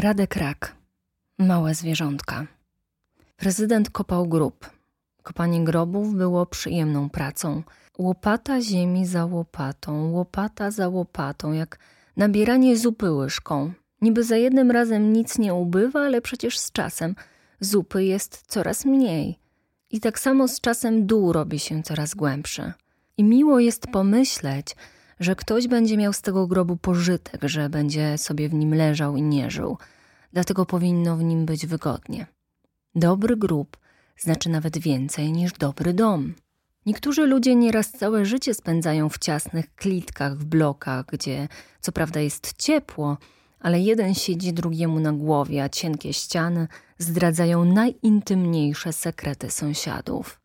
Radek Rak. Małe zwierzątka. Prezydent kopał grób. Kopanie grobów było przyjemną pracą. Łopata ziemi za łopatą, łopata za łopatą, jak nabieranie zupy łyżką. Niby za jednym razem nic nie ubywa, ale przecież z czasem zupy jest coraz mniej. I tak samo z czasem dół robi się coraz głębszy. I miło jest pomyśleć, że ktoś będzie miał z tego grobu pożytek, że będzie sobie w nim leżał i nie żył. Dlatego powinno w nim być wygodnie. Dobry grób znaczy nawet więcej niż dobry dom. Niektórzy ludzie nieraz całe życie spędzają w ciasnych klitkach, w blokach, gdzie co prawda jest ciepło, ale jeden siedzi drugiemu na głowie, a cienkie ściany zdradzają najintymniejsze sekrety sąsiadów.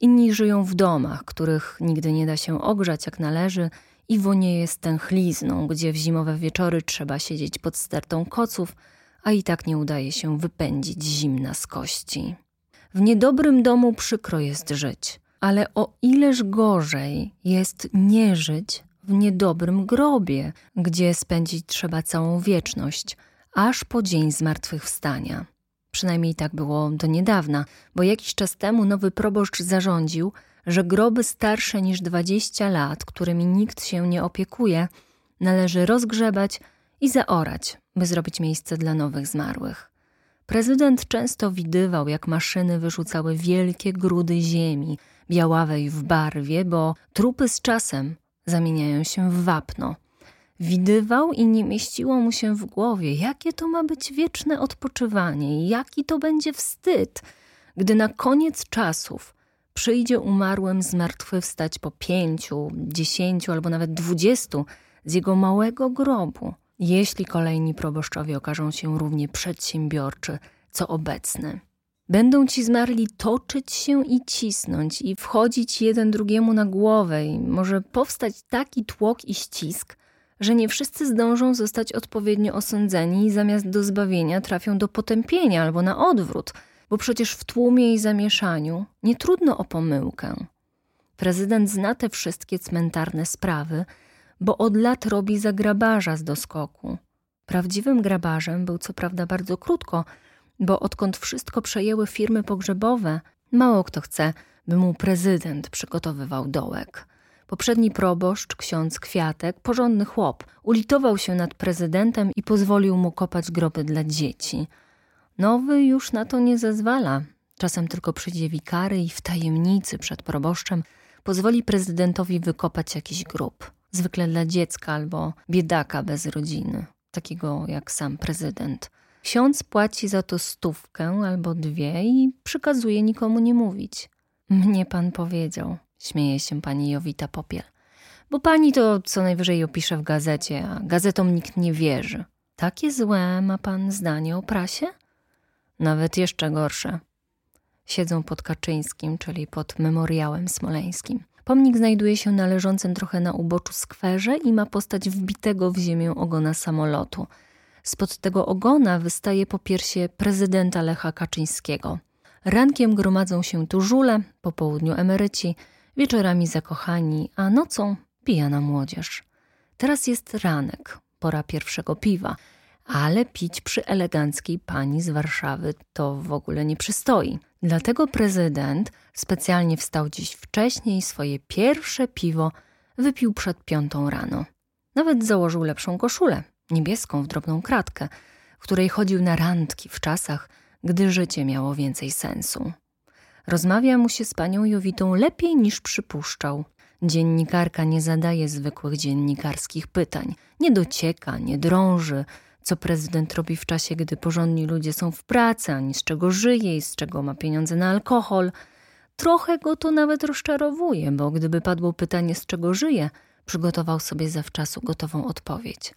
Inni żyją w domach, których nigdy nie da się ogrzać jak należy i wonieje stęchlizną, gdzie w zimowe wieczory trzeba siedzieć pod stertą koców, a i tak nie udaje się wypędzić zimna z kości. W niedobrym domu przykro jest żyć, ale o ileż gorzej jest nie żyć w niedobrym grobie, gdzie spędzić trzeba całą wieczność, aż po dzień zmartwychwstania. Przynajmniej tak było do niedawna, bo jakiś czas temu nowy proboszcz zarządził, że groby starsze niż 20 lat, którymi nikt się nie opiekuje, należy rozgrzebać i zaorać, by zrobić miejsce dla nowych zmarłych. Prezydent często widywał, jak maszyny wyrzucały wielkie grudy ziemi, białawej w barwie, bo trupy z czasem zamieniają się w wapno. Widywał i nie mieściło mu się w głowie, jakie to ma być wieczne odpoczywanie i jaki to będzie wstyd, gdy na koniec czasów przyjdzie umarłym zmartwychwstać po pięciu, dziesięciu albo nawet dwudziestu z jego małego grobu, jeśli kolejni proboszczowie okażą się równie przedsiębiorczy, co obecny. Będą ci zmarli toczyć się i cisnąć i wchodzić jeden drugiemu na głowę i może powstać taki tłok i ścisk, że nie wszyscy zdążą zostać odpowiednio osądzeni i zamiast do zbawienia trafią do potępienia albo na odwrót, bo przecież w tłumie i zamieszaniu nie trudno o pomyłkę. Prezydent zna te wszystkie cmentarne sprawy, bo od lat robi za grabarza z doskoku. Prawdziwym grabarzem był co prawda bardzo krótko, bo odkąd wszystko przejęły firmy pogrzebowe, mało kto chce, by mu prezydent przygotowywał dołek. Poprzedni proboszcz, ksiądz Kwiatek, porządny chłop, ulitował się nad prezydentem i pozwolił mu kopać groby dla dzieci. Nowy już na to nie zezwala. Czasem tylko przyjdzie wikary i w tajemnicy przed proboszczem pozwoli prezydentowi wykopać jakiś grób. Zwykle dla dziecka albo biedaka bez rodziny, takiego jak sam prezydent. Ksiądz płaci za to stówkę albo dwie i przykazuje nikomu nie mówić. Mnie pan powiedział, śmieje się pani Jowita Popiel. Bo pani to co najwyżej opisze w gazecie, a gazetom nikt nie wierzy. Takie złe ma pan zdanie o prasie? Nawet jeszcze gorsze. Siedzą pod Kaczyńskim, czyli pod memoriałem smoleńskim. Pomnik znajduje się na leżącym trochę na uboczu skwerze i ma postać wbitego w ziemię ogona samolotu. Spod tego ogona wystaje po piersie prezydenta Lecha Kaczyńskiego. Rankiem gromadzą się tu żule, po południu emeryci, wieczorami zakochani, a nocą pijana młodzież. Teraz jest ranek, pora pierwszego piwa, ale pić przy eleganckiej pani z Warszawy to w ogóle nie przystoi. Dlatego prezydent specjalnie wstał dziś wcześniej swoje pierwsze piwo wypił przed piątą rano. Nawet założył lepszą koszulę, niebieską w drobną kratkę, w której chodził na randki w czasach, gdy życie miało więcej sensu. Rozmawia mu się z panią Jowitą lepiej niż przypuszczał. Dziennikarka nie zadaje zwykłych dziennikarskich pytań, nie docieka, nie drąży, co prezydent robi w czasie, gdy porządni ludzie są w pracy, ani z czego żyje i z czego ma pieniądze na alkohol. Trochę go to nawet rozczarowuje, bo gdyby padło pytanie, z czego żyje, przygotował sobie zawczasu gotową odpowiedź.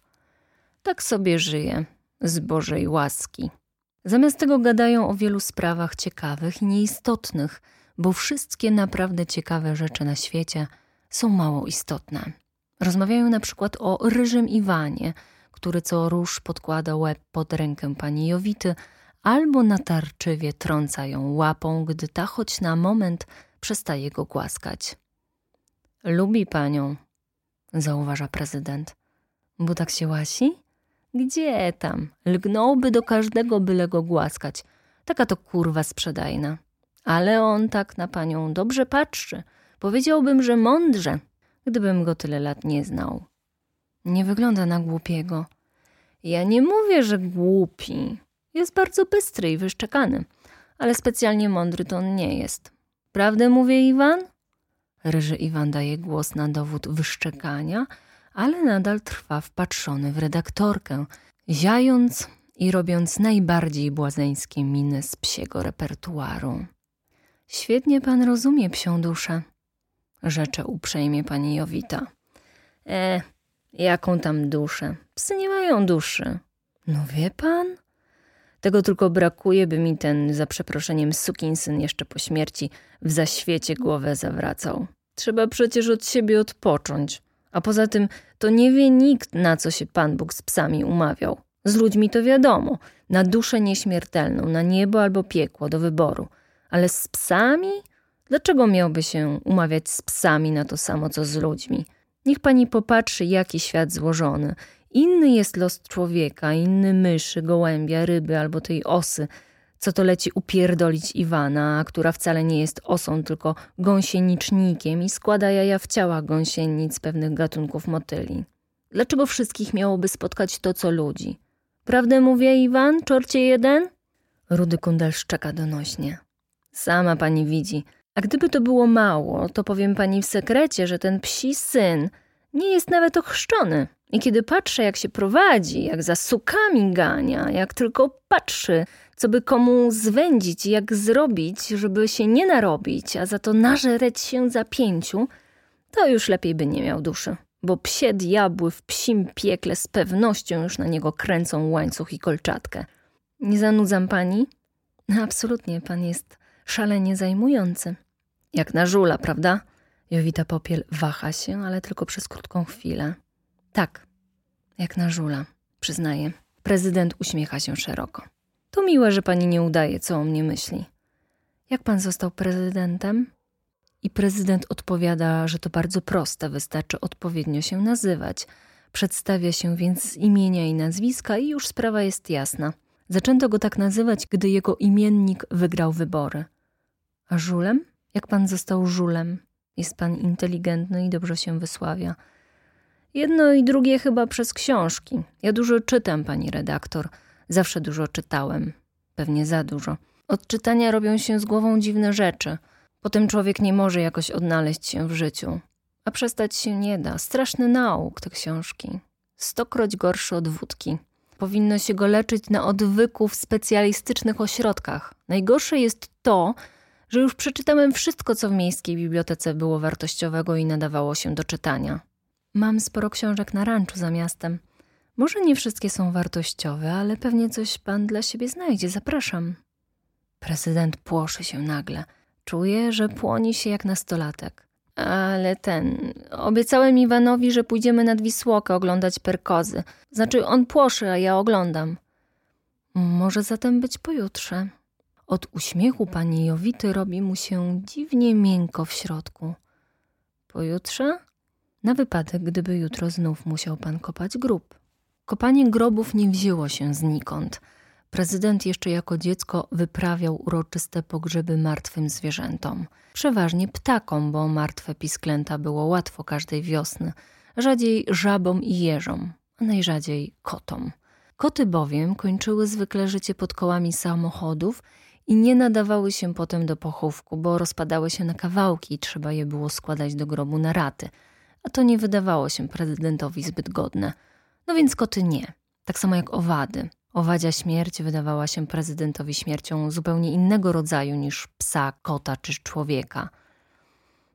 Tak sobie żyje, z Bożej łaski. Zamiast tego gadają o wielu sprawach ciekawych i nieistotnych, bo wszystkie naprawdę ciekawe rzeczy na świecie są mało istotne. Rozmawiają na przykład o ryżym Iwanie, który co róż podkłada łeb pod rękę pani Jowity, albo natarczywie trąca ją łapą, gdy ta choć na moment przestaje go głaskać. Lubi panią, zauważa prezydent. Bo tak się łasi? Gdzie tam? Lgnąłby do każdego, byle go głaskać. Taka to kurwa sprzedajna. Ale on tak na panią dobrze patrzy. Powiedziałbym, że mądrze, gdybym go tyle lat nie znał. Nie wygląda na głupiego. Ja nie mówię, że głupi. Jest bardzo bystry i wyszczekany, ale specjalnie mądry to on nie jest. Prawdę mówię, Iwan? Ryży Iwan daje głos na dowód wyszczekania, ale nadal trwa wpatrzony w redaktorkę, ziając i robiąc najbardziej błazeńskie miny z psiego repertuaru. Świetnie pan rozumie psią duszę, rzecze uprzejmie pani Jowita. E, jaką tam duszę? Psy nie mają duszy. No wie pan? Tego tylko brakuje, by mi ten, za przeproszeniem, sukinsyn jeszcze po śmierci w zaświecie głowę zawracał. Trzeba przecież od siebie odpocząć. A poza tym to nie wie nikt, na co się Pan Bóg z psami umawiał. Z ludźmi to wiadomo, na duszę nieśmiertelną, na niebo albo piekło do wyboru. Ale z psami? Dlaczego miałby się umawiać z psami na to samo, co z ludźmi? Niech pani popatrzy, jaki świat złożony. Inny jest los człowieka, inny myszy, gołębia, ryby albo tej osy, co to leci upierdolić Iwana, która wcale nie jest osą, tylko gąsienicznikiem i składa jaja w ciałach gąsienic pewnych gatunków motyli. Dlaczego wszystkich miałoby spotkać to, co ludzi? Prawdę mówię, Iwan, czorcie jeden? Rudy kundel szczeka donośnie. Sama pani widzi. A gdyby to było mało, to powiem pani w sekrecie, że ten psi syn nie jest nawet ochrzczony. I kiedy patrzę, jak się prowadzi, jak za sukami gania, jak tylko patrzy, co by komu zwędzić, jak zrobić, żeby się nie narobić, a za to nażereć się za pięciu, to już lepiej by nie miał duszy, bo psie diabły w psim piekle z pewnością już na niego kręcą łańcuch i kolczatkę. Nie zanudzam pani? Absolutnie, pan jest szalenie zajmujący. Jak na żula, prawda? Jowita Popiel waha się, ale tylko przez krótką chwilę. Tak, jak na żula, przyznaję. Prezydent uśmiecha się szeroko. To miłe, że pani nie udaje, co o mnie myśli. Jak pan został prezydentem? I prezydent odpowiada, że to bardzo proste, wystarczy odpowiednio się nazywać. Przedstawia się więc z imienia i nazwiska i już sprawa jest jasna. Zaczęto go tak nazywać, gdy jego imiennik wygrał wybory. A żulem? Jak pan został żulem? Jest pan inteligentny i dobrze się wysławia. Jedno i drugie chyba przez książki. Ja dużo czytam, pani redaktor. Zawsze dużo czytałem. Pewnie za dużo. Od czytania robią się z głową dziwne rzeczy. Potem człowiek nie może jakoś odnaleźć się w życiu. A przestać się nie da. Straszny nauk te książki. Stokroć gorszy od wódki. Powinno się go leczyć na odwyku w specjalistycznych ośrodkach. Najgorsze jest to, że już przeczytałem wszystko, co w miejskiej bibliotece było wartościowego i nadawało się do czytania. Mam sporo książek na ranczu za miastem. Może nie wszystkie są wartościowe, ale pewnie coś pan dla siebie znajdzie. Zapraszam. Prezydent płoszy się nagle. Czuje, że płoni się jak nastolatek. Ale ten. Obiecałem Iwanowi, że pójdziemy nad Wisłokę oglądać perkozy. Znaczy, on płoszy, a ja oglądam. Może zatem być pojutrze. Od uśmiechu pani Jowity robi mu się dziwnie miękko w środku. Pojutrze? Na wypadek, gdyby jutro znów musiał pan kopać grób. Kopanie grobów nie wzięło się znikąd. Prezydent jeszcze jako dziecko wyprawiał uroczyste pogrzeby martwym zwierzętom. Przeważnie ptakom, bo martwe pisklęta było łatwo każdej wiosny, rzadziej żabom i jeżom, a najrzadziej kotom. Koty bowiem kończyły zwykle życie pod kołami samochodów i nie nadawały się potem do pochówku, bo rozpadały się na kawałki i trzeba je było składać do grobu na raty, a to nie wydawało się prezydentowi zbyt godne. No więc koty nie, tak samo jak owady. Owadzia śmierć wydawała się prezydentowi śmiercią zupełnie innego rodzaju niż psa, kota czy człowieka.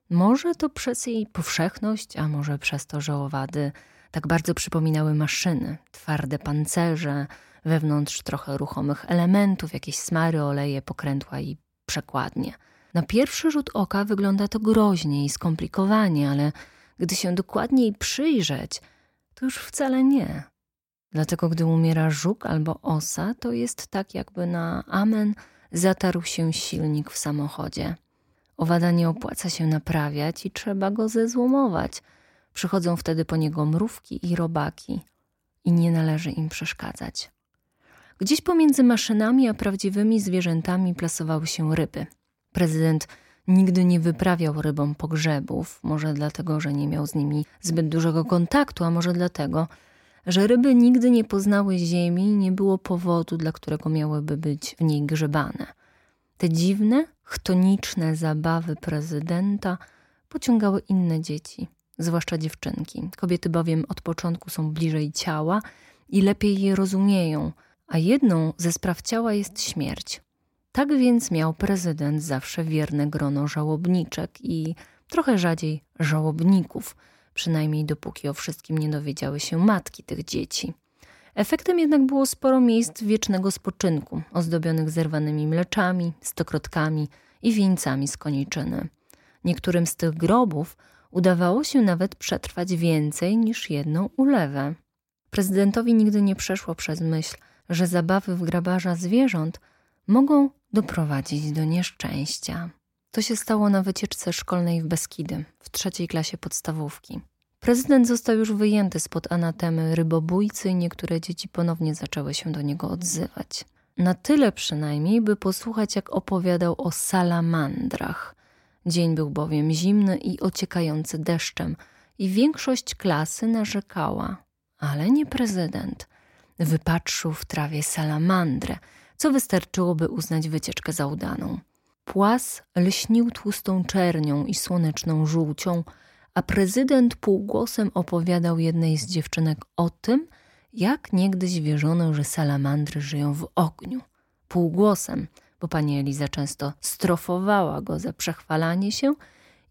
Może to przez jej powszechność, a może przez to, że owady tak bardzo przypominały maszyny, twarde pancerze, wewnątrz trochę ruchomych elementów, jakieś smary, oleje, pokrętła i przekładnie. Na pierwszy rzut oka wygląda to groźnie i skomplikowanie, ale gdy się dokładniej przyjrzeć, to już wcale nie. Dlatego, gdy umiera żuk albo osa, to jest tak, jakby na amen zatarł się silnik w samochodzie. Owada nie opłaca się naprawiać i trzeba go zezłomować. Przychodzą wtedy po niego mrówki i robaki. i nie należy im przeszkadzać. Gdzieś pomiędzy maszynami a prawdziwymi zwierzętami plasowały się ryby. Prezydent nigdy nie wyprawiał rybom pogrzebów, może dlatego, że nie miał z nimi zbyt dużego kontaktu, a może dlatego, że ryby nigdy nie poznały ziemi i nie było powodu, dla którego miałyby być w niej grzebane. Te dziwne, chtoniczne zabawy prezydenta pociągały inne dzieci, zwłaszcza dziewczynki. Kobiety bowiem od początku są bliżej ciała i lepiej je rozumieją, a jedną ze spraw ciała jest śmierć. Tak więc miał prezydent zawsze wierne grono żałobniczek i trochę rzadziej żałobników, przynajmniej dopóki o wszystkim nie dowiedziały się matki tych dzieci. Efektem jednak było sporo miejsc wiecznego spoczynku, ozdobionych zerwanymi mleczami, stokrotkami i wieńcami z koniczyny. Niektórym z tych grobów udawało się nawet przetrwać więcej niż jedną ulewę. Prezydentowi nigdy nie przeszło przez myśl, że zabawy w grabarza zwierząt mogą doprowadzić do nieszczęścia. To się stało na wycieczce szkolnej w Beskidy w trzeciej klasie podstawówki. Prezydent został już wyjęty spod anatemy rybobójcy i niektóre dzieci ponownie zaczęły się do niego odzywać. Na tyle przynajmniej, by posłuchać, jak opowiadał o salamandrach. Dzień był bowiem zimny i ociekający deszczem, i większość klasy narzekała, ale nie prezydent. Wypatrzył w trawie salamandrę, co wystarczyłoby uznać wycieczkę za udaną. Płas lśnił tłustą czernią i słoneczną żółcią, a prezydent półgłosem opowiadał jednej z dziewczynek o tym, jak niegdyś wierzono, że salamandry żyją w ogniu. Półgłosem, bo pani Eliza często strofowała go za przechwalanie się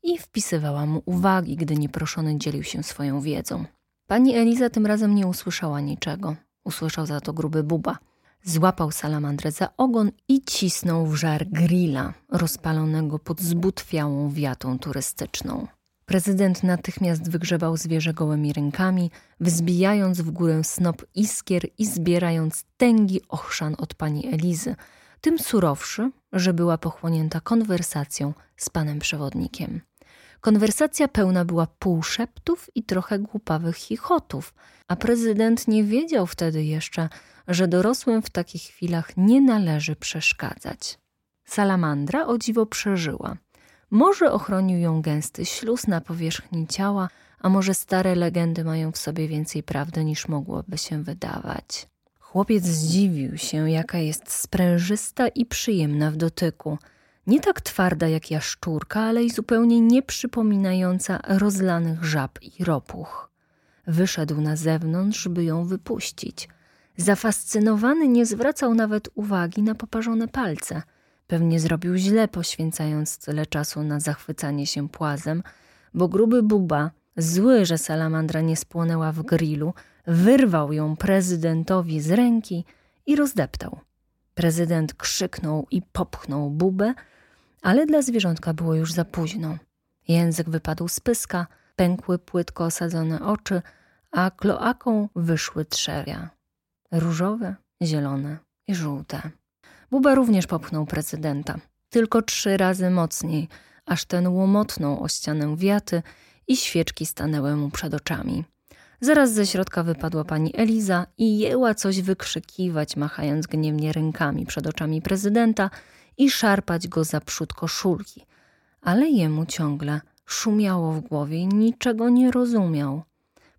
i wpisywała mu uwagi, gdy nieproszony dzielił się swoją wiedzą. Pani Eliza tym razem nie usłyszała niczego. Usłyszał za to gruby buba. Złapał salamandrę za ogon i cisnął w żar grilla, rozpalonego pod zbutwiałą wiatą turystyczną. Prezydent natychmiast wygrzebał zwierzę gołymi rękami, wzbijając w górę snop iskier i zbierając tęgi ochrzan od pani Elizy, tym surowszy, że była pochłonięta konwersacją z panem przewodnikiem. Konwersacja pełna była półszeptów i trochę głupawych chichotów, a prezydent nie wiedział wtedy jeszcze, że dorosłym w takich chwilach nie należy przeszkadzać. Salamandra o dziwo przeżyła. Może ochronił ją gęsty śluz na powierzchni ciała, a może stare legendy mają w sobie więcej prawdy niż mogłoby się wydawać. Chłopiec zdziwił się, jaka jest sprężysta i przyjemna w dotyku. Nie tak twarda jak jaszczurka, ale i zupełnie nie przypominająca rozlanych żab i ropuch. Wyszedł na zewnątrz, by ją wypuścić. Zafascynowany nie zwracał nawet uwagi na poparzone palce – Pewnie zrobił źle, poświęcając tyle czasu na zachwycanie się płazem, bo gruby buba, zły, że salamandra nie spłonęła w grillu, wyrwał ją prezydentowi z ręki i rozdeptał. Prezydent krzyknął i popchnął bubę, ale dla zwierzątka było już za późno. Język wypadł z pyska, pękły płytko osadzone oczy, a kloaką wyszły trzewia. Różowe, zielone i żółte. Buba również popchnął prezydenta. Tylko trzy razy mocniej, aż ten łomotnął o ścianę wiaty i świeczki stanęły mu przed oczami. Zaraz ze środka wypadła pani Eliza i jęła coś wykrzykiwać, machając gniewnie rękami przed oczami prezydenta i szarpać go za przód koszulki. Ale jemu ciągle szumiało w głowie i niczego nie rozumiał.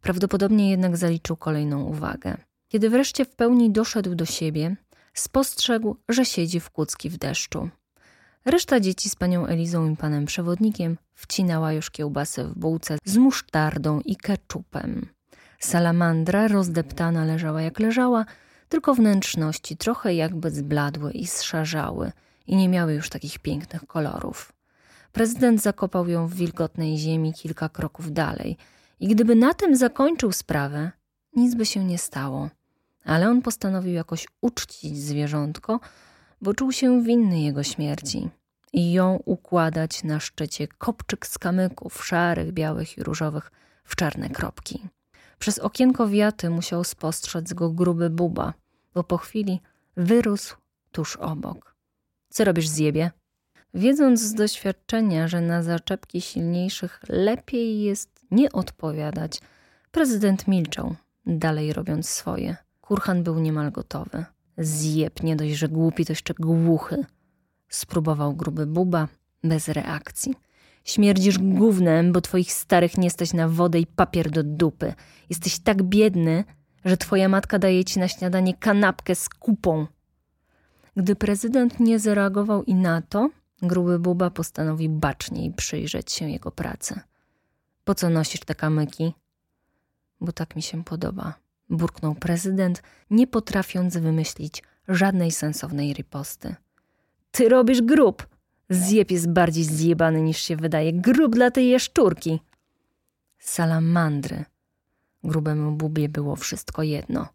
Prawdopodobnie jednak zaliczył kolejną uwagę. Kiedy wreszcie w pełni doszedł do siebie, spostrzegł, że siedzi w kucki w deszczu. Reszta dzieci z panią Elizą i panem przewodnikiem wcinała już kiełbasę w bułce z musztardą i keczupem. Salamandra rozdeptana leżała jak leżała, tylko wnętrzności trochę jakby zbladły i zszarzały i nie miały już takich pięknych kolorów. Prezydent zakopał ją w wilgotnej ziemi kilka kroków dalej i gdyby na tym zakończył sprawę, nic by się nie stało ale on postanowił jakoś uczcić zwierzątko, bo czuł się winny jego śmierci i ją układać na szczycie kopczyk z kamyków, szarych, białych i różowych, w czarne kropki. Przez okienko wiaty musiał spostrzec go gruby buba, bo po chwili wyrósł tuż obok. Co robisz, zjebie? Wiedząc z doświadczenia, że na zaczepki silniejszych lepiej jest nie odpowiadać, prezydent milczał, dalej robiąc swoje. Kurhan był niemal gotowy. Zjeb, nie dość, że głupi, to jeszcze głuchy. Spróbował gruby buba, bez reakcji. Śmierdzisz gównem, bo twoich starych nie stać na wodę i papier do dupy. Jesteś tak biedny, że twoja matka daje ci na śniadanie kanapkę z kupą. Gdy prezydent nie zareagował i na to, gruby buba postanowił baczniej przyjrzeć się jego pracy. Po co nosisz te kamyki? Bo tak mi się podoba, burknął prezydent, nie potrafiąc wymyślić żadnej sensownej riposty. Ty robisz grób! Zjeb jest bardziej zjebany niż się wydaje. Grób dla tej jaszczurki. Salamandry. Grubemu bubie było wszystko jedno.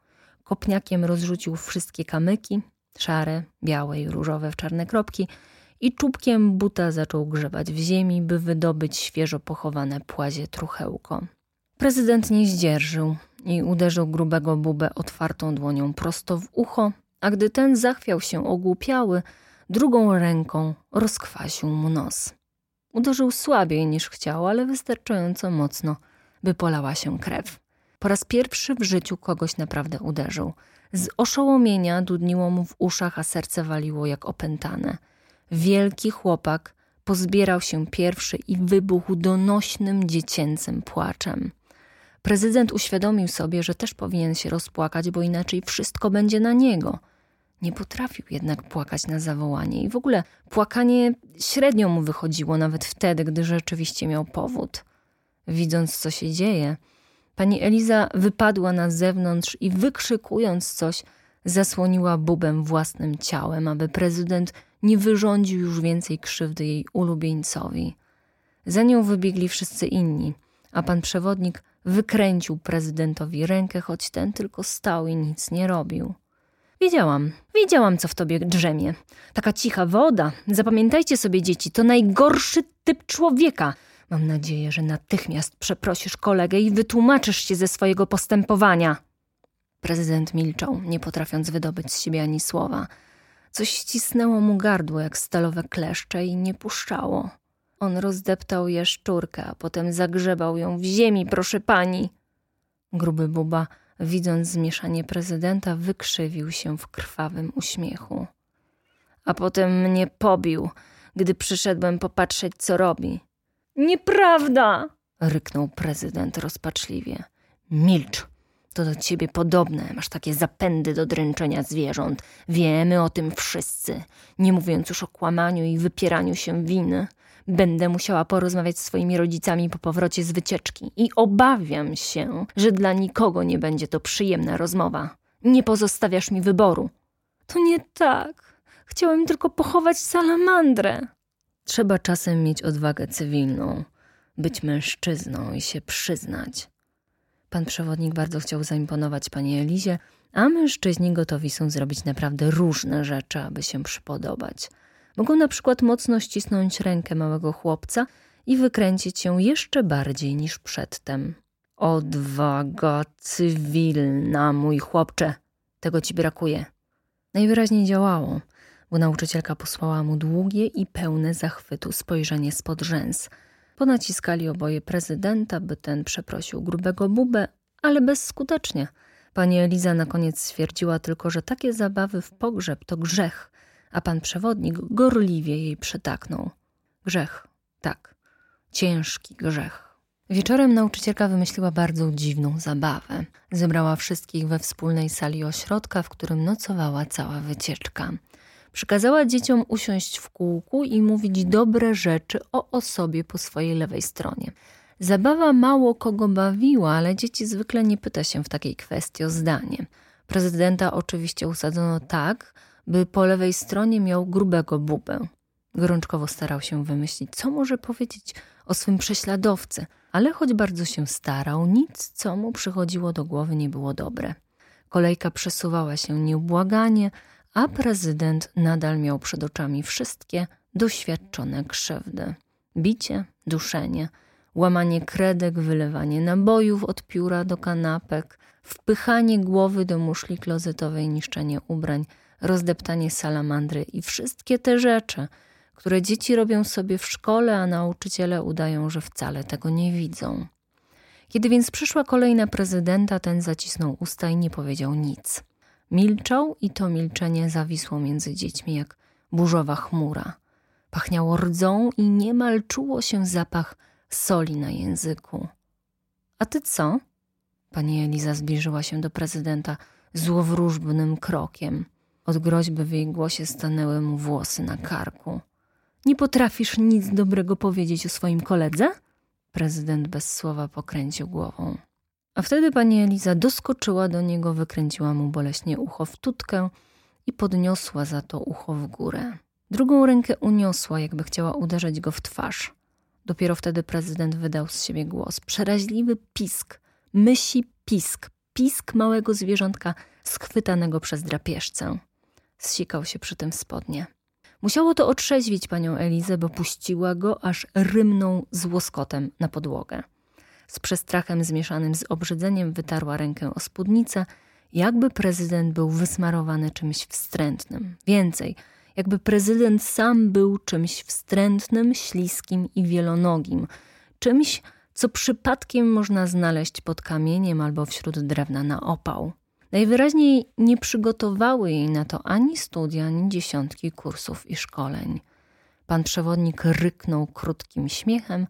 Kopniakiem rozrzucił wszystkie kamyki, szare, białe i różowe w czarne kropki i czubkiem buta zaczął grzebać w ziemi, by wydobyć świeżo pochowane płazie truchełko. Prezydent nie zdzierżył i uderzył grubego bubę otwartą dłonią prosto w ucho, a gdy ten zachwiał się ogłupiały, drugą ręką rozkwasił mu nos. Uderzył słabiej niż chciał, ale wystarczająco mocno, by polała się krew. Po raz pierwszy w życiu kogoś naprawdę uderzył. Z oszołomienia dudniło mu w uszach, a serce waliło jak opętane. Wielki chłopak pozbierał się pierwszy i wybuchł donośnym dziecięcym płaczem. Prezydent uświadomił sobie, że też powinien się rozpłakać, bo inaczej wszystko będzie na niego – nie potrafił jednak płakać na zawołanie i w ogóle płakanie średnio mu wychodziło, nawet wtedy, gdy rzeczywiście miał powód. Widząc, co się dzieje, pani Eliza wypadła na zewnątrz i wykrzykując coś, zasłoniła bubem własnym ciałem, aby prezydent nie wyrządził już więcej krzywdy jej ulubieńcowi. Za nią wybiegli wszyscy inni, a pan przewodnik wykręcił prezydentowi rękę, choć ten tylko stał i nic nie robił. Wiedziałam, wiedziałam, co w tobie drzemie. Taka cicha woda. Zapamiętajcie sobie, dzieci, to najgorszy typ człowieka. Mam nadzieję, że natychmiast przeprosisz kolegę i wytłumaczysz się ze swojego postępowania. Prezydent milczał, nie potrafiąc wydobyć z siebie ani słowa. Coś ścisnęło mu gardło jak stalowe kleszcze i nie puszczało. On rozdeptał jaszczurkę, a potem zagrzebał ją w ziemi, proszę pani. Gruby buba widząc zmieszanie prezydenta, wykrzywił się w krwawym uśmiechu. A potem mnie pobił, gdy przyszedłem popatrzeć, co robi. Nieprawda! ryknął prezydent rozpaczliwie. Milcz! To do ciebie podobne, masz takie zapędy do dręczenia zwierząt. Wiemy o tym wszyscy, nie mówiąc już o kłamaniu i wypieraniu się winy. Będę musiała porozmawiać z swoimi rodzicami po powrocie z wycieczki i obawiam się, że dla nikogo nie będzie to przyjemna rozmowa. Nie pozostawiasz mi wyboru. To nie tak. Chciałem tylko pochować salamandrę. Trzeba czasem mieć odwagę cywilną, być mężczyzną i się przyznać. Pan przewodnik bardzo chciał zaimponować pani Elizie, a mężczyźni gotowi są zrobić naprawdę różne rzeczy, aby się przypodobać. Mogą na przykład mocno ścisnąć rękę małego chłopca i wykręcić ją jeszcze bardziej niż przedtem. Odwaga cywilna, mój chłopcze, tego ci brakuje. Najwyraźniej działało, bo nauczycielka posłała mu długie i pełne zachwytu spojrzenie spod rzęs. Ponaciskali oboje prezydenta, by ten przeprosił grubego bubę, ale bezskutecznie. Pani Eliza na koniec stwierdziła tylko, że takie zabawy w pogrzeb to grzech, a pan przewodnik gorliwie jej przytaknął. Grzech, tak, ciężki grzech. Wieczorem nauczycielka wymyśliła bardzo dziwną zabawę. Zebrała wszystkich we wspólnej sali ośrodka, w którym nocowała cała wycieczka. Przykazała dzieciom usiąść w kółku i mówić dobre rzeczy o osobie po swojej lewej stronie. Zabawa mało kogo bawiła, ale dzieci zwykle nie pyta się w takiej kwestii o zdanie. Prezydenta oczywiście usadzono tak, by po lewej stronie miał grubego bubę. Gorączkowo starał się wymyślić, co może powiedzieć o swym prześladowcy, ale choć bardzo się starał, nic, co mu przychodziło do głowy, nie było dobre. Kolejka przesuwała się nieubłaganie, a prezydent nadal miał przed oczami wszystkie doświadczone krzywdy. Bicie, duszenie, łamanie kredek, wylewanie nabojów od pióra do kanapek, wpychanie głowy do muszli klozetowej, niszczenie ubrań – rozdeptanie salamandry i wszystkie te rzeczy, które dzieci robią sobie w szkole, a nauczyciele udają, że wcale tego nie widzą. Kiedy więc przyszła kolejna prezydenta, ten zacisnął usta i nie powiedział nic. Milczał i to milczenie zawisło między dziećmi jak burzowa chmura. Pachniało rdzą i niemal czuło się zapach soli na języku. A ty co? Pani Eliza zbliżyła się do prezydenta złowróżbnym krokiem. Od groźby w jej głosie stanęły mu włosy na karku. Nie potrafisz nic dobrego powiedzieć o swoim koledze? Prezydent bez słowa pokręcił głową. A wtedy pani Eliza doskoczyła do niego, wykręciła mu boleśnie ucho w tutkę i podniosła za to ucho w górę. Drugą rękę uniosła, jakby chciała uderzyć go w twarz. Dopiero wtedy prezydent wydał z siebie głos. Przeraźliwy pisk, mysi pisk, pisk małego zwierzątka schwytanego przez drapieżcę. Zsikał się przy tym spodnie. Musiało to otrzeźwić panią Elizę, bo puściła go, aż rymnął z łoskotem na podłogę. Z przestrachem zmieszanym z obrzydzeniem wytarła rękę o spódnicę, jakby prezydent był wysmarowany czymś wstrętnym. Więcej, jakby prezydent sam był czymś wstrętnym, śliskim i wielonogim, czymś, co przypadkiem można znaleźć pod kamieniem albo wśród drewna na opał. Najwyraźniej nie przygotowały jej na to ani studia, ani dziesiątki kursów i szkoleń. Pan przewodnik ryknął krótkim śmiechem,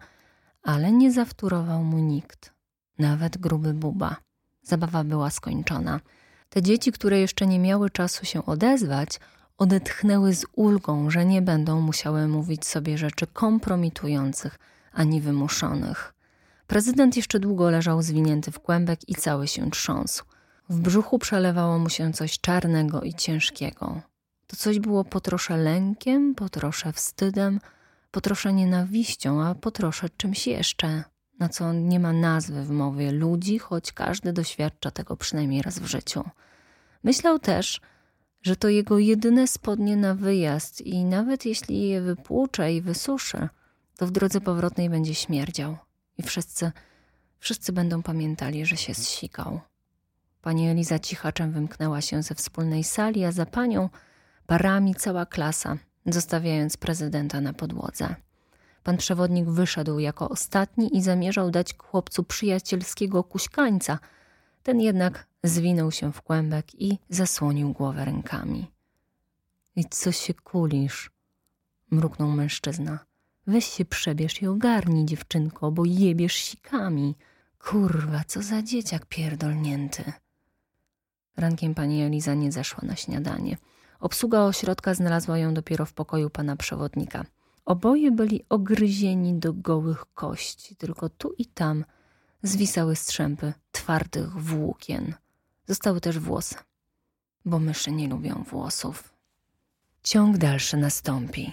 ale nie zawtórował mu nikt, nawet gruby buba. Zabawa była skończona. Te dzieci, które jeszcze nie miały czasu się odezwać, odetchnęły z ulgą, że nie będą musiały mówić sobie rzeczy kompromitujących ani wymuszonych. Prezydent jeszcze długo leżał zwinięty w kłębek i cały się trząsł. W brzuchu przelewało mu się coś czarnego i ciężkiego. To coś było po trosze lękiem, po trosze wstydem, po nienawiścią, a po trosze czymś jeszcze, na co nie ma nazwy w mowie ludzi, choć każdy doświadcza tego przynajmniej raz w życiu. Myślał też, że to jego jedyne spodnie na wyjazd i nawet jeśli je wypłucze i wysuszy, to w drodze powrotnej będzie śmierdział i wszyscy, wszyscy będą pamiętali, że się zsikał. Pani Eliza cichaczem wymknęła się ze wspólnej sali, a za panią parami cała klasa, zostawiając prezydenta na podłodze. Pan przewodnik wyszedł jako ostatni i zamierzał dać chłopcu przyjacielskiego kuśkańca. Ten jednak zwinął się w kłębek i zasłonił głowę rękami. I co się kulisz? mruknął mężczyzna. Weź się przebierz i ogarnij, dziewczynko, bo jebiesz sikami. Kurwa, co za dzieciak pierdolnięty. Rankiem pani Eliza nie zeszła na śniadanie. Obsługa ośrodka znalazła ją dopiero w pokoju pana przewodnika. Oboje byli ogryzieni do gołych kości, tylko tu i tam zwisały strzępy twardych włókien. Zostały też włosy, bo myszy nie lubią włosów. Ciąg dalszy nastąpi.